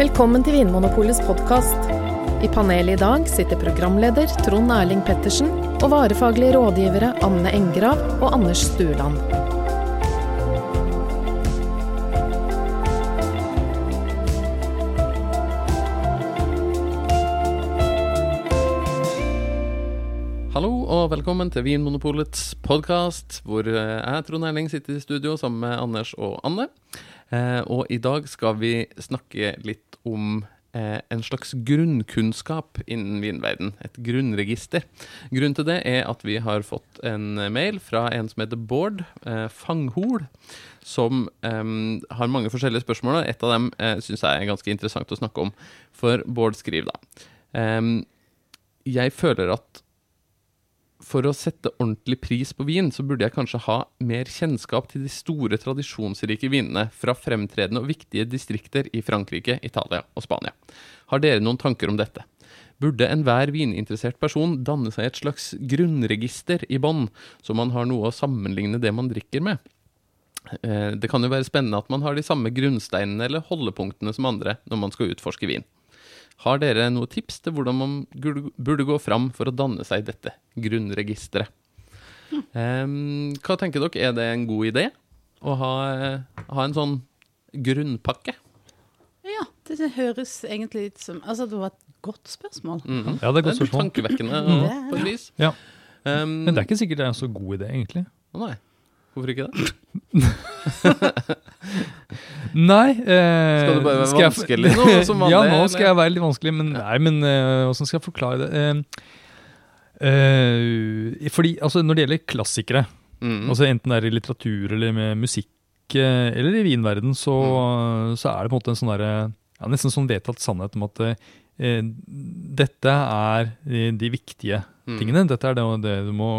Velkommen til Vinmonopolets podkast. I panelet i dag sitter programleder Trond Erling Pettersen og varefaglige rådgivere Anne Engrav og Anders Stueland. Hallo og velkommen til Vinmonopolets podkast, hvor eh, jeg, Trond Erling, sitter i studio sammen med Anders og Anne. Eh, og i dag skal vi snakke litt om eh, en slags grunnkunnskap innen vinverden. Et grunnregister. Grunnen til det er at vi har fått en mail fra en som heter Bård eh, Fanghol, som eh, har mange forskjellige spørsmål. Et av dem eh, syns jeg er ganske interessant å snakke om. For Bård skriver da eh, Jeg føler at for å sette ordentlig pris på vin, så burde jeg kanskje ha mer kjennskap til de store, tradisjonsrike vinene fra fremtredende og viktige distrikter i Frankrike, Italia og Spania. Har dere noen tanker om dette? Burde enhver vininteressert person danne seg et slags grunnregister i bånn, så man har noe å sammenligne det man drikker med? Eh, Det kan jo være spennende at man har de samme grunnsteinene eller holdepunktene som andre når man skal utforske vin. Har dere noen tips til hvordan man burde gå fram for å danne seg dette grunnregisteret? Hva tenker dere, er det en god idé å ha, ha en sånn grunnpakke? Ja, det høres egentlig ut som Altså, det var et godt spørsmål. Mhm. Ja, det er et godt Det er litt tankevekkende Mm. på et vis. Ja. Um, Men det er ikke sikkert det er en så god idé, egentlig. Nei. Hvorfor ikke det? Nei eh, Skal du bare være vanskelig nå, som vanlig, ja, nå skal jeg være litt vanskelig, men nei, men eh, hvordan skal jeg forklare det? Eh, eh, fordi, altså, når det gjelder klassikere, Mm. altså enten det er i litteratur eller med musikk eller i vinverden, så, Mm. så er det på en måte en sånn derre ja, Nesten sånn vedtatt sannhet om at dette er de, de viktige Mm. tingene. Dette er det, det du må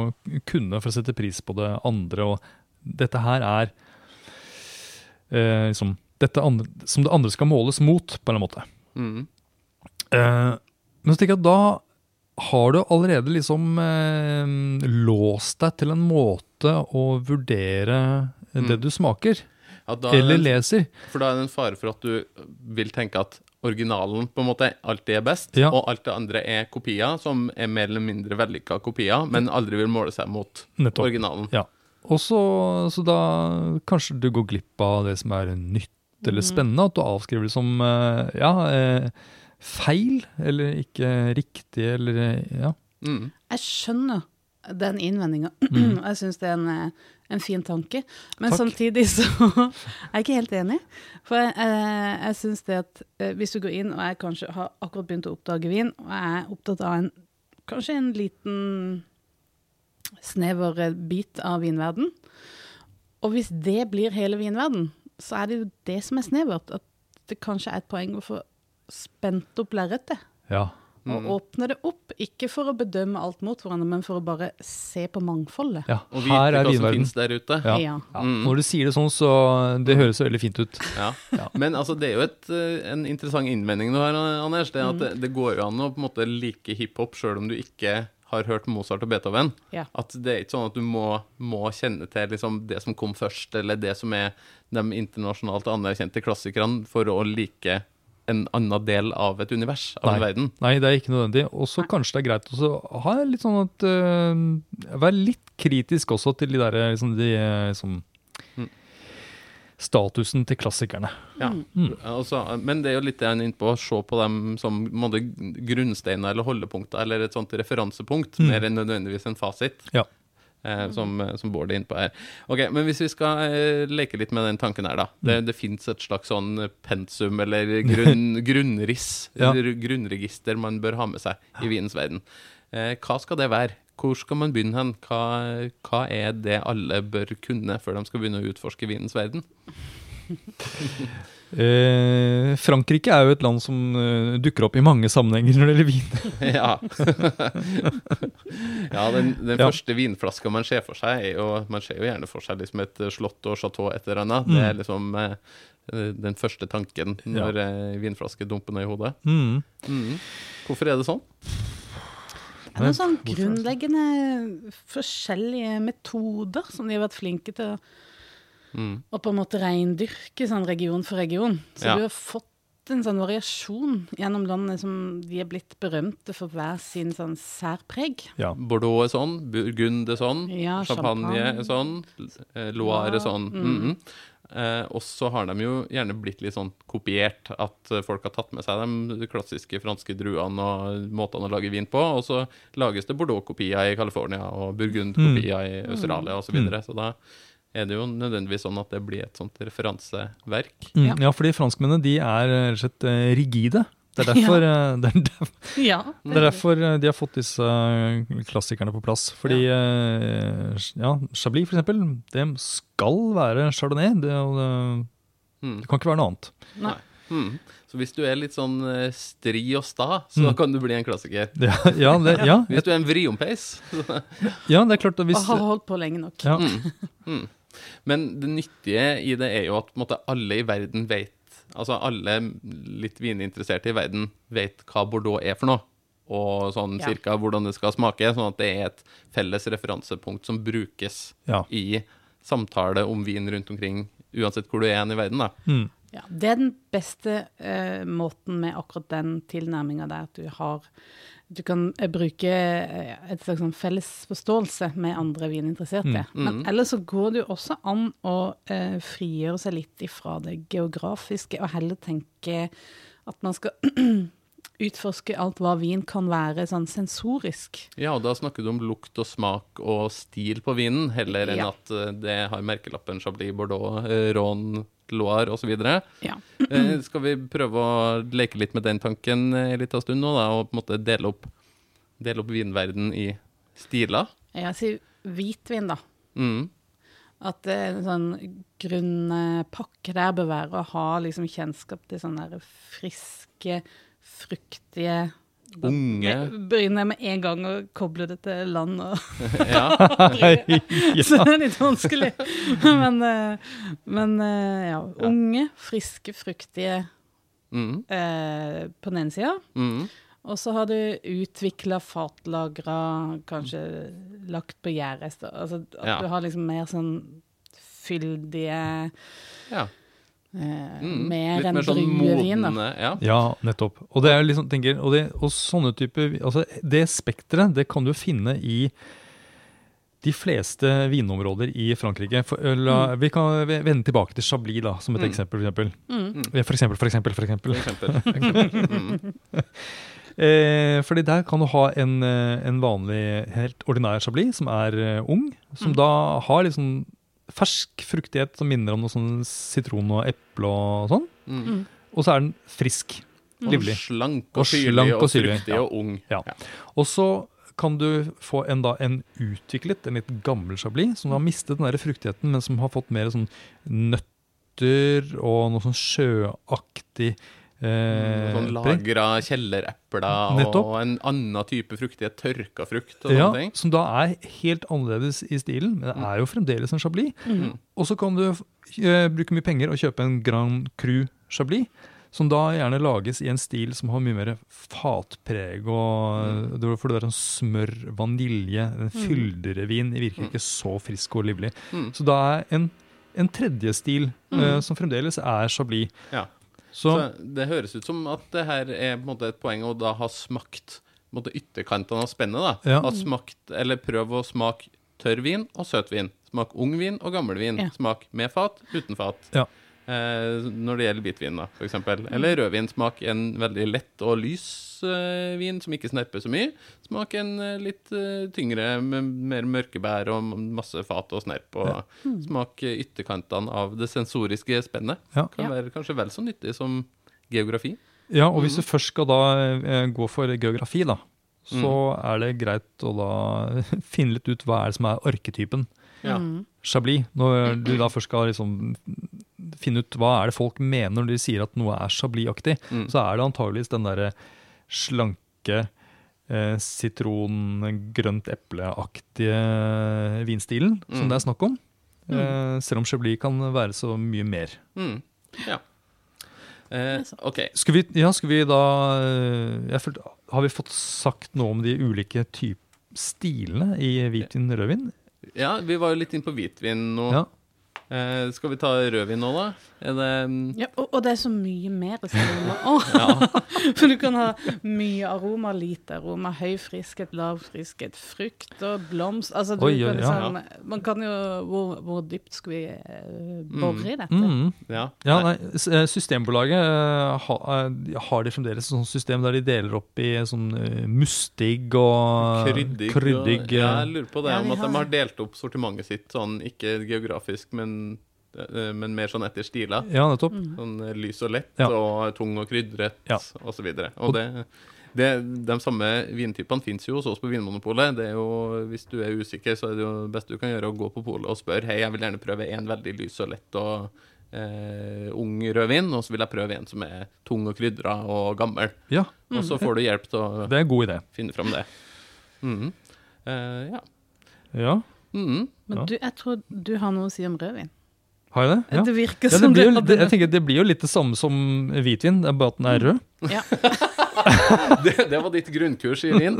kunne for å sette pris på det andre, og dette her er eh, liksom dette andre, som det andre skal måles mot, på en eller annen måte. Mm. Eh, men så tenker jeg at da har du allerede liksom eh, låst deg til en måte å vurdere det Mm. du smaker, Ja, er eller en, leser. for da er det en fare for at du vil tenke at originalen på en måte alltid er best, Ja. og alt det andre er kopier, som er mer eller mindre vellykka kopier, men aldri vil måle seg mot Nettopp. originalen. Ja. Og så, så da kanskje du går glipp av det som er nytt eller spennende, at du avskriver det som eh, ja, eh, feil, eller ikke riktig, eller eh, ja. Mm. Jeg skjønner den innvendinga. Mm. Jeg syns det er en, en fin tanke. Men Takk. samtidig så er jeg ikke helt enig. For jeg, jeg, jeg syns det at hvis du går inn, og jeg kanskje har akkurat begynt å oppdage vin, og jeg er opptatt av en kanskje en liten snever eh, bit av vinverden, og hvis det blir hele vinverden, så er det jo det som er snevert. At det kanskje er et poeng å få spent opp lerretet. ja. Og åpne det opp, ikke for å bedømme alt mot hverandre, men for å bare se på mangfoldet. ja. Og vite Her er hva som finnes der ute. Ja. Ja. Ja. Mm. Når du sier det sånn, så det høres veldig fint ut. Ja. Ja. Men altså, det er jo et, eh, en interessant innvending du har, Anders. Det er Mm. det, det går jo an å på en måte like hiphop sjøl om du ikke har hørt Mozart og Beethoven. Ja. At det er ikke sånn at du må, må kjenne til liksom det som kom først, eller det som er de internasjonalt anerkjente klassikerne, for å like en annen del av et univers, av en verden. Nei, det er ikke nødvendig. Og så kanskje det er greit å ha litt sånn at uh, Være litt kritisk også til de der liksom, de, eh, liksom, Mm. Statusen til klassikerne. Ja. Mm. Altså, men det er jo litt det jeg er inne på, å se på dem som måte, grunnsteiner eller holdepunkter, eller et sånt referansepunkt, Mm. mer enn nødvendigvis en fasit. Ja. eh, som, som Bård er inne på her. Ok, Men hvis vi skal eh, leke litt med den tanken her, da. Det, Mm. det fins et slags sånn pensum eller grunn, grunnriss, Ja. eller grunnregister man bør ha med seg i vinens verden. Eh, hva skal det være? Hvor skal man begynne hen? Hva, hva er det alle bør kunne før de skal begynne å utforske vinens verden? Eh, Frankrike er jo et land som eh, dukker opp i mange sammenhenger når det gjelder vin. ja. ja, den, den Ja. første vinflaska man ser for seg, er jo Man ser jo gjerne for seg liksom et slott og chateau et eller annet. Det er liksom eh, den første tanken når ja. vinflaske dumper ned i hodet. Mm. Mm. Hvorfor er det sånn? Det er noen sånn grunnleggende forskjellige metoder som de har vært flinke til å, Mm. å på en måte reindyrke sånn region for region. Så Ja. du har fått en sånn variasjon gjennom landene som de er blitt berømte for hver sin sånn særpreg. Ja. Bordeaux er sånn, Burgund er sånn, Ja, champagne, champagne. er sånn, Loire er sånn. Mm. Mhm. Eh, og så har de jo gjerne blitt litt sånn kopiert, at folk har tatt med seg de klassiske franske druene og måtene å lage vin på, og så lages det Bordeaux-kopier i California og Burgund-kopier i Australia osv. Så, videre. så da er det jo nødvendigvis sånn at det blir et sånt referanseverk. Mm, Ja. ja, fordi franskmennene de er rett og slett eh, rigide. Det er derfor, ja. det er derfor, Ja. det er derfor eh, de har fått disse eh, klassikerne på plass. Fordi ja. ja, Chablis, for eksempel, det skal være chardonnay. Det, det, Mm. det kan ikke være noe annet. Nei. Mm. Så hvis du er litt sånn eh, stri og sta, så Mm. kan du bli en klassiker. Ja, ja, det, ja, Hvis du er en vriompeis. ja, det er klart Hvis, Og har holdt på lenge nok. ja, Mm. Mm. Men det nyttige i det er jo at på måte, alle i verden vet Altså alle litt vininteresserte i verden vet hva Bordeaux er for noe. Og sånn Ja. cirka hvordan det skal smake. Sånn at det er et felles referansepunkt som brukes ja. i samtale om vin rundt omkring, uansett hvor du er i verden. da. Mm. Ja, det er den beste eh, måten med akkurat den tilnærminga der, at du har Du kan eh, bruke eh, et slags sånn felles forståelse med andre vininteresserte. Mm. Men ellers så går det jo også an å eh, frigjøre seg litt ifra det geografiske, og heller tenke at man skal utforske alt hva vin kan være sånn sensorisk. Ja, og da snakker du om lukt og smak og stil på vinen, heller enn Ja. at eh, det har merkelappen Chablis Bordeaux, Ron, Loire osv. Ja. Eh, skal vi prøve å leke litt med den tanken eh, en liten stund nå, da, og på en måte dele opp, dele opp vinverden i stiler? Jeg sier hvitvin, da. Mm. At det en sånn grunnpakke der bør være å ha liksom kjennskap til sånne friske, fruktige Unge. Begynner med en gang å koble det til land og Ja. Så det er litt vanskelig. Men, eh, men eh, ja. Unge, friske, fruktige Mm. eh, på den ene sida. Mm. Og så har du utvikla fatlagra, kanskje lagt på gjærrester. Altså at Ja. du har liksom mer sånn fyldige ja. Eh, Mm. Mer enn sånn druevin, Ja. Ja, nettopp. Og det er liksom, tenker, og, det, og sånne typer altså Det spekteret det kan du finne i de fleste vinområder i Frankrike. For, la, mm. Vi kan vende tilbake til Chablis da, som et Mm. eksempel. For eksempel. Mm. Eh, For eksempel, for eksempel, for eksempel. For eksempel. Mm. Eh, fordi der kan du ha en, eh, en vanlig, helt ordinær Chablis som er eh, ung. Som Mm. da har liksom fersk fruktighet som minner om noe sånn sitron og eple og sånn. Mm. Mm. Og så er den frisk. Livlig. Og slank Og og syrlig slank og, og syrlig, fruktig ja. og ung. Ja. Og så kan du få en, da, en utviklet, en litt gammel chablis, som har mistet den der fruktigheten, men som har fått mer sånn nøtter og noe sånn sjøaktig eh, sånn lagra kjellerepler og en annen type fruktighet, tørka frukt og Ja, sånne ting. som da er helt annerledes i stilen, men det er jo fremdeles en chablis. Mm. Og så kan du eh, bruke mye penger og kjøpe en Grand Cru Chablis, som da gjerne lages i en stil som har mye mer fatpreg, og det- for det er en smør, vanilje, en fyldigere vin, det virker ikke så frisk og livlig. Mm. Så da er en, en tredje stil, eh, som fremdeles er Chablis. Ja. Så, Så det høres ut som at det her er på en måte et poeng å da ha smakt på en måte ytterkantene av spennet. da. Ja. Ha smakt, eller prøv å smake tørr vin og søt vin. Smak ung vin og gammel vin. Ja. Smak med fat, uten fat. Ja. Eh, når det gjelder hvitvin, da, eksempel. Eller rødvin. Smak en veldig lett og lys eh, vin som ikke snerper så mye. Smak en eh, litt eh, tyngre med mer mørke bær og masse fat og snerp. Og smak eh, ytterkantene av det sensoriske spennet. Ja. Kan være kanskje vel så nyttig som geografi. ja, og hvis du først skal da eh, gå for geografi, da, så er det greit å da finne litt ut hva er det som er arketypen. Ja. Mm. Chablis. Når du da først skal liksom finne ut hva er det folk mener når de sier at noe er Chablis-aktig, Mm. så er det antageligvis den derre slanke eh, sitron, grønt eple-aktige vinstilen som Mm. det er snakk om. Eh, selv om Chablis kan være så mye mer. Mm. Ja. Eh. OK. Skal vi, ja, skal vi da eh, jeg følte, Har vi fått sagt noe om de ulike typ stilene i hvitvin rødvin? Ja, vi var jo litt inn på hvitvin nå. Ja. Eh, skal vi ta rødvin nå, da? Er det mm, Ja, og, og det er så mye mer aroma. Ja. For du kan ha mye aroma, lite aroma, høy friskhet, lav friskhet, frukt og blomst. Altså, du Oi, kan ja. liksom, Man kan jo Hvor, hvor dypt skal vi eh, bore i dette? Mm. Ja. Ja, nei, eh, Systembolaget eh, ha, eh, har de fremdeles et sånt system der de deler opp i sånn mustig og Kryddig. kryddig, og- ja, jeg lurer på det, Ja, om de at de har har delt opp sortimentet sitt sånn, ikke geografisk, men, men mer sånn etter stiler. Ja, nettopp. Mm. Sånn eh, lys og lett Ja. og tung og krydret Ja. og så videre. Og det, det, de samme vintypene fins jo hos oss på Vinmonopolet. Det er jo, hvis du er usikker, så er det jo beste du kan gjøre å gå på polet og spørre Hei, jeg vil gjerne prøve en veldig lys og lett og eh, ung rødvin, og så vil jeg prøve en som er tung og krydra og gammel. Ja, Og så får du hjelp til å det er en god idé. finne fram det. Mm. Eh, ja. Ja, Mm. Men du, jeg tror du har noe å si om rødvin. Har jeg det? Ja. Det virker Ja, det, som blir, det, jeg tenker det blir jo litt det samme som hvitvin, det er bare at den er rød. Ja. Det, det var ditt grunnkurs i vin.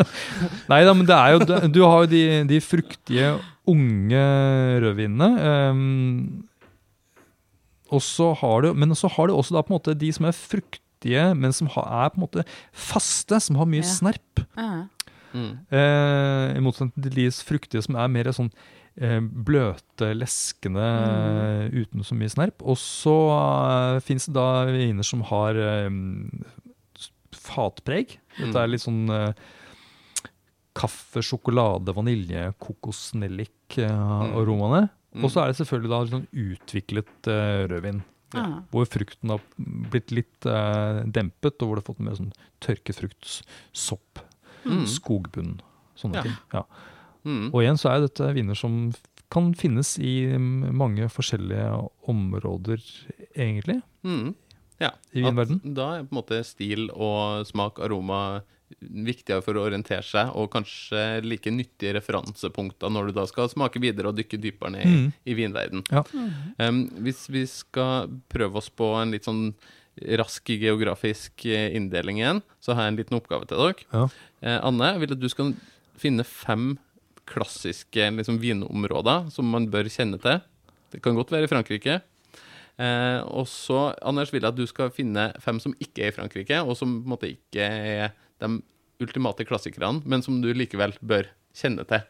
Nei da, men det er jo Du har jo de, de fruktige, unge rødvinene. Um, og så har du, men så har du også da på en måte de som er fruktige, men som har, er på en måte faste, som har mye Ja. snerp. Ja. Mm. uh, I motsetning til de fruktige som er mer sånn bløte, leskende, uten så mye snerp. Og så uh, fins det da viner som har eh, fatpreg. Dette er litt sånn uh, kaffe, sjokolade, vanilje, kokosnellik-aromaene. Mm. Og så er det selvfølgelig da litt sånn utviklet uh, rødvin. Ja. Hvor frukten har blitt litt eh, dempet, og hvor det har fått mer sånn tørket frukt, sopp, Mm. skogbunn, sånne Ja. ting. Ja. Mm. Og igjen så er dette viner som kan finnes i mange forskjellige områder, egentlig, Mm. Ja. i vinverden. At da er på en måte stil og smak, aroma viktigere for å orientere seg, og kanskje like nyttige referansepunkter når du da skal smake videre og dykke dypere ned i, Mm. i vinverden. Ja. Um, hvis vi skal prøve oss på en litt sånn rask geografisk eh, inndeling igjen, så har jeg en liten oppgave til dere. Ja. Eh, Anne, jeg vil at du skal finne fem klassiske liksom, vinområder som man bør kjenne til. Det kan godt være i Frankrike. Eh, og så, Anders, vil jeg at du skal finne fem som ikke er i Frankrike, og som på en måte ikke er de ultimate klassikerne, men som du likevel bør kjenne til.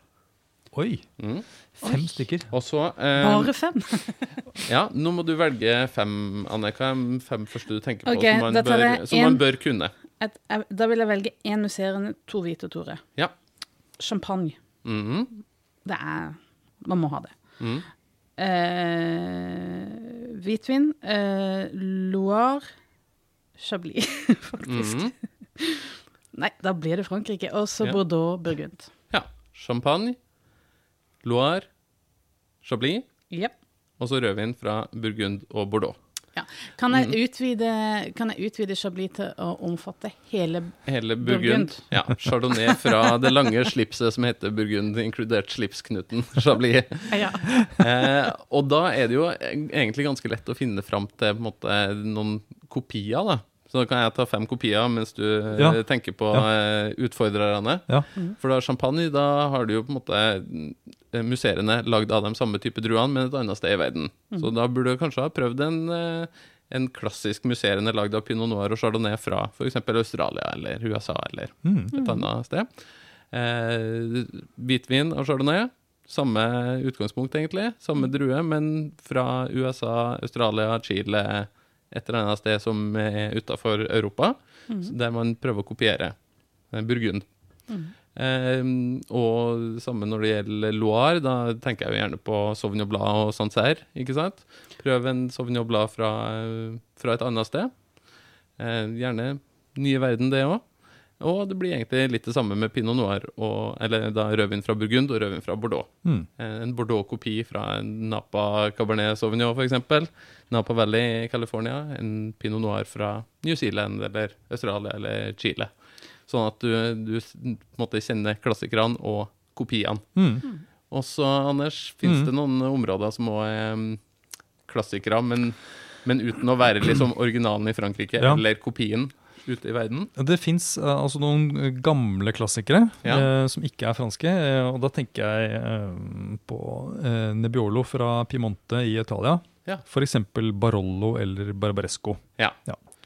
Oi! Mm. Fem stykker. Og så eh, Bare fem? Ja, nå må du velge fem, Anne. Hva er de fem første du tenker på Ok, som, man bør, som man bør kunne? Et, da vil jeg velge én musserende, to hvite og to røde. Ja. Champagne. Mhm. Det er Man må ha det. Mm. Eh, hvitvin. Eh, Loire. Chablis, faktisk. Mhm. Nei, da blir det Frankrike. Og så Ja. Bordeaux, Burgund. Ja. Champagne, Loire, Chablis, Yep. og så rødvin fra Burgund og Bordeaux. Ja. Kan, jeg Mhm. utvide, kan jeg utvide Chablis til å omfatte hele Hele Burgund. Burgund. Ja, Chardonnay fra det lange slipset som heter Burgund, inkludert slipsknuten Chablis. Ja. Eh, og da er det jo egentlig ganske lett å finne fram til på en måte, noen kopier, da. Så da kan jeg ta fem kopier mens du eh, Ja. tenker på Ja. eh, utfordrerne. Ja. For da champagne, da har du jo på en måte musserende lagd av de samme type druene, men et annet sted i verden. Så da burde du kanskje ha prøvd en, eh, en klassisk musserende lagd av pinot noir og chardonnay fra f.eks. Australia eller USA eller Mm. et annet sted. Eh, hvitvin og chardonnay. Samme utgangspunkt, egentlig. Samme drue, men fra USA, Australia, Chile, et eller annet sted som er utafor Europa, mm. der man prøver å kopiere Burgund. Burgund. Eh, og samme når det gjelder Loire, da tenker jeg jo gjerne på Sauvignon Blad og Sancerre, ikke sant? Prøv en Sauvignon Blad fra, eh, fra et annet sted. Eh, gjerne nye verden, det òg. Og det blir egentlig litt det samme med pinot noir, og, eller da rødvin fra Burgund og rødvin fra Bordeaux. Mm. En Bordeaux-kopi fra en Napa Cabernet Sauvignon, f.eks. Napa Valley i California. En pinot noir fra New Zealand eller Australia eller Chile. Sånn at du, du måtte kjenner klassikerne og kopiene. Mm. Og så, Anders, fins Mm. det noen områder som òg er mm, klassikere, men, men uten å være liksom originalen i Frankrike Ja. eller kopien ute i verden? Det fins altså noen gamle klassikere Ja. eh, som ikke er franske. Eh, og da tenker jeg eh, på eh, Nebbiolo fra Piemonte i Italia. Ja. F.eks. Barollo eller Barbaresco. Ja.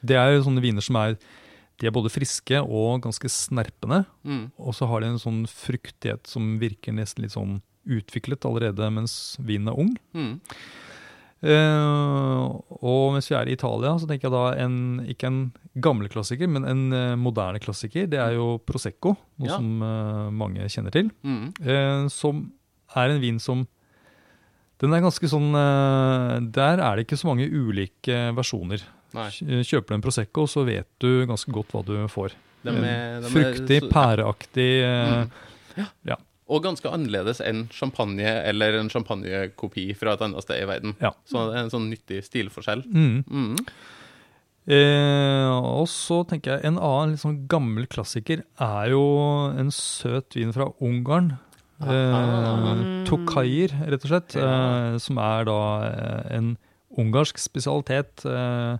Det er jo sånne viner som er de er både friske og ganske snerpende. Mm. Og så har de en sånn fruktighet som virker nesten litt sånn utviklet allerede mens vinen er ung. Mm. Eh, og mens vi er i Italia, så tenker jeg da en, ikke en gammel klassiker, men en uh, moderne klassiker. Det er jo Prosecco, noe Ja. som uh, mange kjenner til. Mm. Som er en vin som Den er ganske sånn Der er det ikke så mange ulike versjoner. Nei. Kjøper du en Prosecco, så vet du ganske godt hva du får. Er Fruktig, pæreaktig. ja. Mm. Og ganske annerledes enn champagne eller en champagnekopi fra et annet sted i verden. Ja. Så det er en sånn nyttig stilforskjell. Mm. Mm. Eh, og så tenker jeg en annen litt sånn gammel klassiker er jo en søt vin fra Ungarn. Eh. Tokayer, rett og slett. Eh, som er da en ungarsk spesialitet. Eh,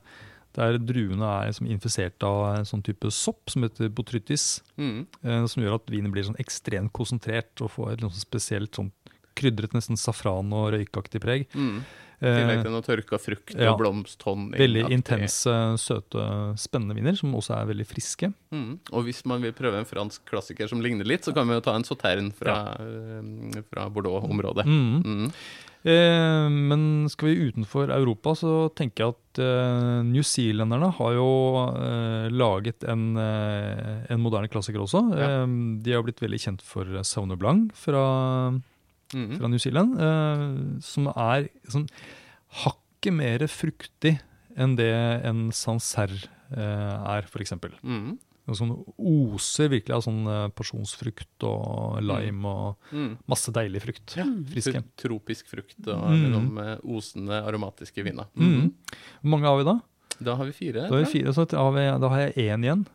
der druene er liksom infisert av en sånn type sopp som heter botrytis. Mm. Eh, som gjør at vinen blir sånn ekstremt konsentrert og får et sånn spesielt sånn krydret, nesten safran- og røykaktig preg. Mm. I tillegg Eh, til noe tørka frukt ja. og blomsthonning. Veldig intense, søte, spennende viner, som også er veldig friske. Mm. Og hvis man vil prøve en fransk klassiker som ligner litt, så kan vi jo ta en sauterne fra, ja. fra Bordeaux-området. Mm. Mm. Eh, men skal vi utenfor Europa, så tenker jeg at eh, newzealenderne har jo eh, laget en, eh, en moderne klassiker også. Ja. Eh, de har blitt veldig kjent for Saune Blanc fra, Mm. fra New Zealand, eh, som er sånn hakket mer fruktig enn det en Sancerre eh, er, f.eks. Mm. Noe som oser virkelig av sånn eh, pasjonsfrukt og lime og Mm. masse deilig frukt. Friske. Tropisk frukt og Mm. osende, aromatiske viner. Mm. Hvor mange har vi da? Da har vi fire. Da har, vi fire, så da har, vi, da har jeg én igjen.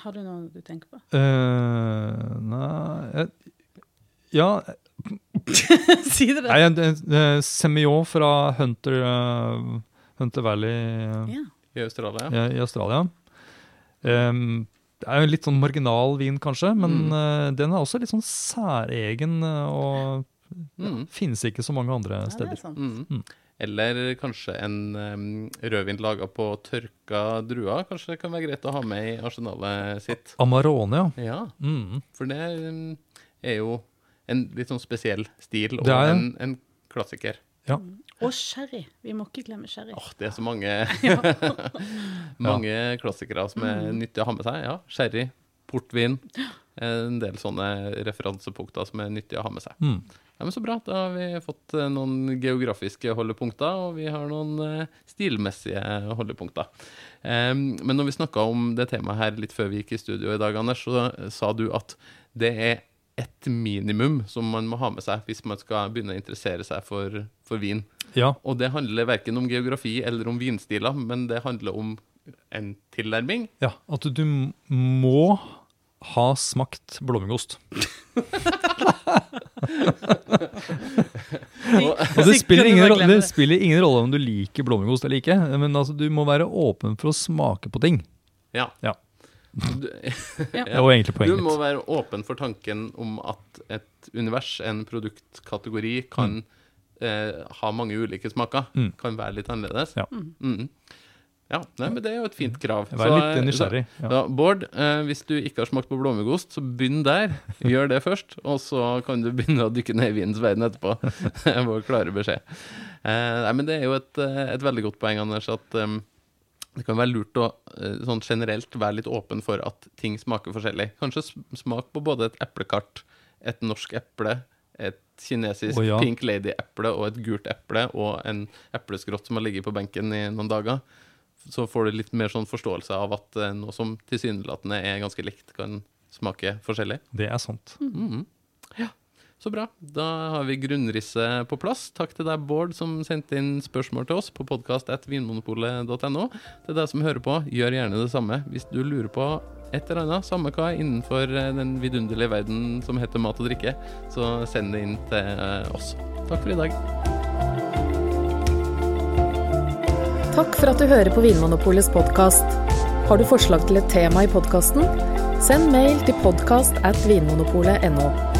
Har du noe du tenker på? Uh, nei jeg, Ja, si det nei, eh, Semillon fra Hunter, uh, Hunter Valley uh, yeah. I Australia. i, i Australia. Um, det er jo en litt sånn marginal vin, kanskje, men Mm. eh, den er også litt sånn særegen eh, og Mm. finnes ikke så mange andre Ja, det steder. er sant. Mm. Mm. Eller kanskje en um, rødvin laga på tørka druer. Kanskje det kan være greit å ha med i arsenalet sitt. Amarone, ja. Ja, Mm. for det er jo en litt sånn spesiell stil, og er en, en klassiker. Og sherry. Vi må ikke glemme sherry. Åh, det er så mange, mange klassikere som er nyttige å ha med seg. Ja, Sherry, portvin. En del sånne referansepunkter som er nyttige å ha med seg. Mm. Ja, men Så bra. Da har vi fått eh, noen geografiske holdepunkter, og vi har noen eh, stilmessige holdepunkter. Men når vi snakka om det temaet her litt før vi gikk i studio i dag, Anders, så sa du at det er et minimum som man må ha med seg hvis man skal begynne å interessere seg for, for vin. Ja. Og det handler verken om geografi eller om vinstiler, men det handler om en tilnærming. ja. At du må ha smakt blåmuggost. Og det spiller, ingen, rolle- det spiller ingen rolle om du liker blåmuggost eller ikke, men altså, du må være åpen for å smake på ting. Ja. Ja. Du, Ja. Det var egentlig poenget. du må være åpen for tanken om at et univers, en produktkategori, kan eh, ha mange ulike smaker. Mm. Kan være litt annerledes. Ja. Mm. ja. Nei, men det er jo et fint krav. Vær litt eh, nysgjerrig. Ja. da, Bård, eh, hvis du ikke har smakt på blåmuggost, så begynn der. Gjør det først, og så kan du begynne å dykke ned i vinens verden etterpå. Det er vår klare beskjed. Eh, nei, men det er jo et, eh, et veldig godt poeng, Anders, at det kan være lurt å eh, sånn generelt være litt åpen for at ting smaker forskjellig. Kanskje smak på både et eplekart, et norsk eple, et kinesisk oh, ja. pink lady-eple og et gult eple og en epleskrott som har ligget på benken i noen dager. Så får du litt mer sånn forståelse av at eh, noe som tilsynelatende er ganske likt, kan smake forskjellig. Det er sant. Mhm. Ja, så bra. Da har vi grunnrisset på plass. Takk til deg, Bård, som sendte inn spørsmål til oss på podkast.vinmonopolet.no. Til deg som hører på, gjør gjerne det samme. Hvis du lurer på et eller annet, samme hva, innenfor eh, den vidunderlige verden som heter mat og drikke, så send det inn til eh, oss. Takk for i dag. Takk for at du hører på Vinmonopolets podkast. Har du forslag til et tema i podkasten? Send mail til podkast at vinmonopolet.no.